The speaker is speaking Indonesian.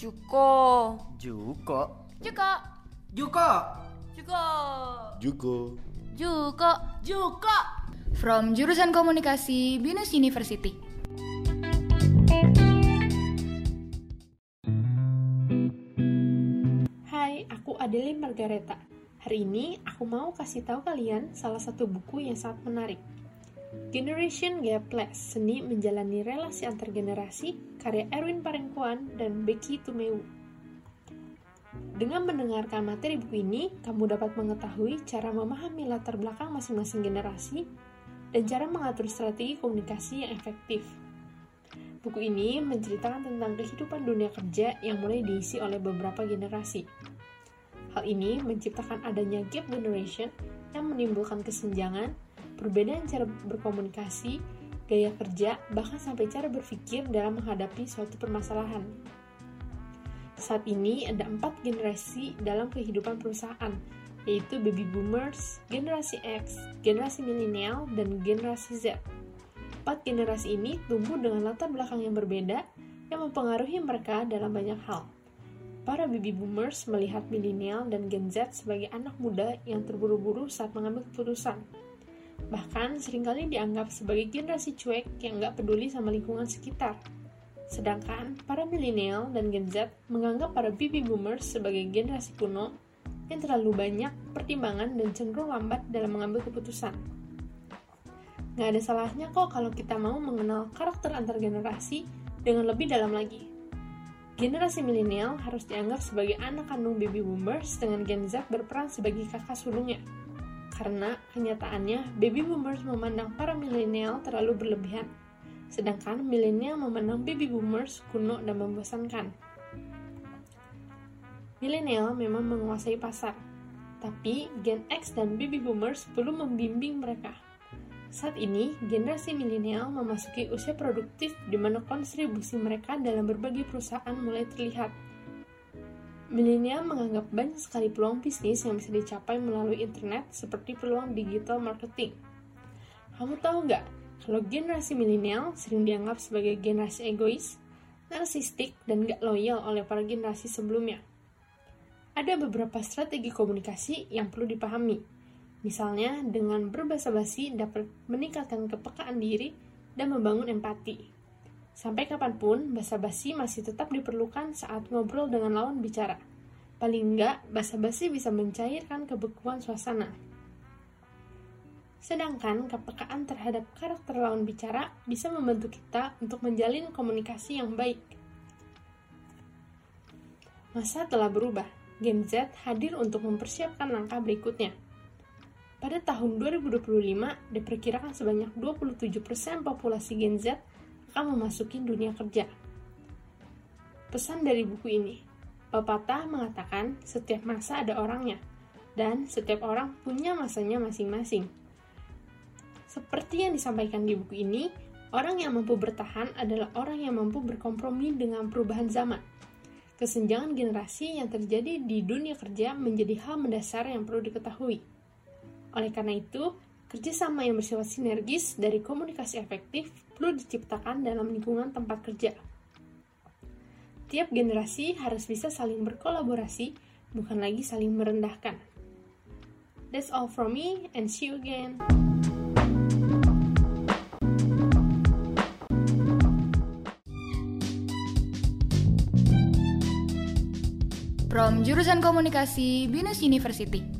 Juko. Juko. Juko. Juko. Juko. Juko. Juko. Juko. From jurusan komunikasi Binus University. Hai, aku Adeline Margareta. Hari ini aku mau kasih tahu kalian salah satu buku yang sangat menarik. Generation Gapless, Seni Menjalani Relasi Antar Generasi, karya Erwin Parengkuan dan Becky Tumeu. Dengan mendengarkan materi buku ini, kamu dapat mengetahui cara memahami latar belakang masing-masing generasi dan cara mengatur strategi komunikasi yang efektif. Buku ini menceritakan tentang kehidupan dunia kerja yang mulai diisi oleh beberapa generasi. Hal ini menciptakan adanya gap generation yang menimbulkan kesenjangan, perbedaan cara berkomunikasi, gaya kerja, bahkan sampai cara berpikir dalam menghadapi suatu permasalahan. Saat ini ada empat generasi dalam kehidupan perusahaan, yaitu baby boomers, generasi X, generasi milenial, dan generasi Z. Empat generasi ini tumbuh dengan latar belakang yang berbeda yang mempengaruhi mereka dalam banyak hal. Para baby boomers melihat milenial dan Gen Z sebagai anak muda yang terburu-buru saat mengambil keputusan. Bahkan sering kali dianggap sebagai generasi cuek yang nggak peduli sama lingkungan sekitar. Sedangkan para milenial dan Gen Z menganggap para baby boomers sebagai generasi kuno yang terlalu banyak pertimbangan dan cenderung lambat dalam mengambil keputusan. Nggak ada salahnya kok kalau kita mau mengenal karakter antar generasi dengan lebih dalam lagi. Generasi milenial harus dianggap sebagai anak kandung baby boomers dengan Gen Z berperan sebagai kakak sulungnya. Karena kenyataannya, baby boomers memandang para milenial terlalu berlebihan, sedangkan milenial memandang baby boomers kuno dan membosankan. Milenial memang menguasai pasar, tapi Gen X dan baby boomers belum membimbing mereka. Saat ini, generasi milenial memasuki usia produktif di mana kontribusi mereka dalam berbagai perusahaan mulai terlihat. Milenial menganggap banyak sekali peluang bisnis yang bisa dicapai melalui internet seperti peluang digital marketing. Kamu tahu nggak, kalau generasi milenial sering dianggap sebagai generasi egois, narsistik, dan nggak loyal oleh para generasi sebelumnya. Ada beberapa strategi komunikasi yang perlu dipahami, Misalnya, dengan berbahasa basi dapat meningkatkan kepekaan diri dan membangun empati. Sampai kapan pun, bahasa basi masih tetap diperlukan saat ngobrol dengan lawan bicara. Paling enggak, bahasa basi bisa mencairkan kebekuan suasana. Sedangkan kepekaan terhadap karakter lawan bicara bisa membantu kita untuk menjalin komunikasi yang baik. Masa telah berubah. Gen Z hadir untuk mempersiapkan langkah berikutnya, pada tahun 2025, diperkirakan sebanyak 27% populasi Gen Z akan memasuki dunia kerja. Pesan dari buku ini, pepatah mengatakan setiap masa ada orangnya, dan setiap orang punya masanya masing-masing. Seperti yang disampaikan di buku ini, orang yang mampu bertahan adalah orang yang mampu berkompromi dengan perubahan zaman. Kesenjangan generasi yang terjadi di dunia kerja menjadi hal mendasar yang perlu diketahui. Oleh karena itu, kerjasama yang bersifat sinergis dari komunikasi efektif perlu diciptakan dalam lingkungan tempat kerja. Tiap generasi harus bisa saling berkolaborasi, bukan lagi saling merendahkan. That's all from me, and see you again. From jurusan komunikasi Binus University.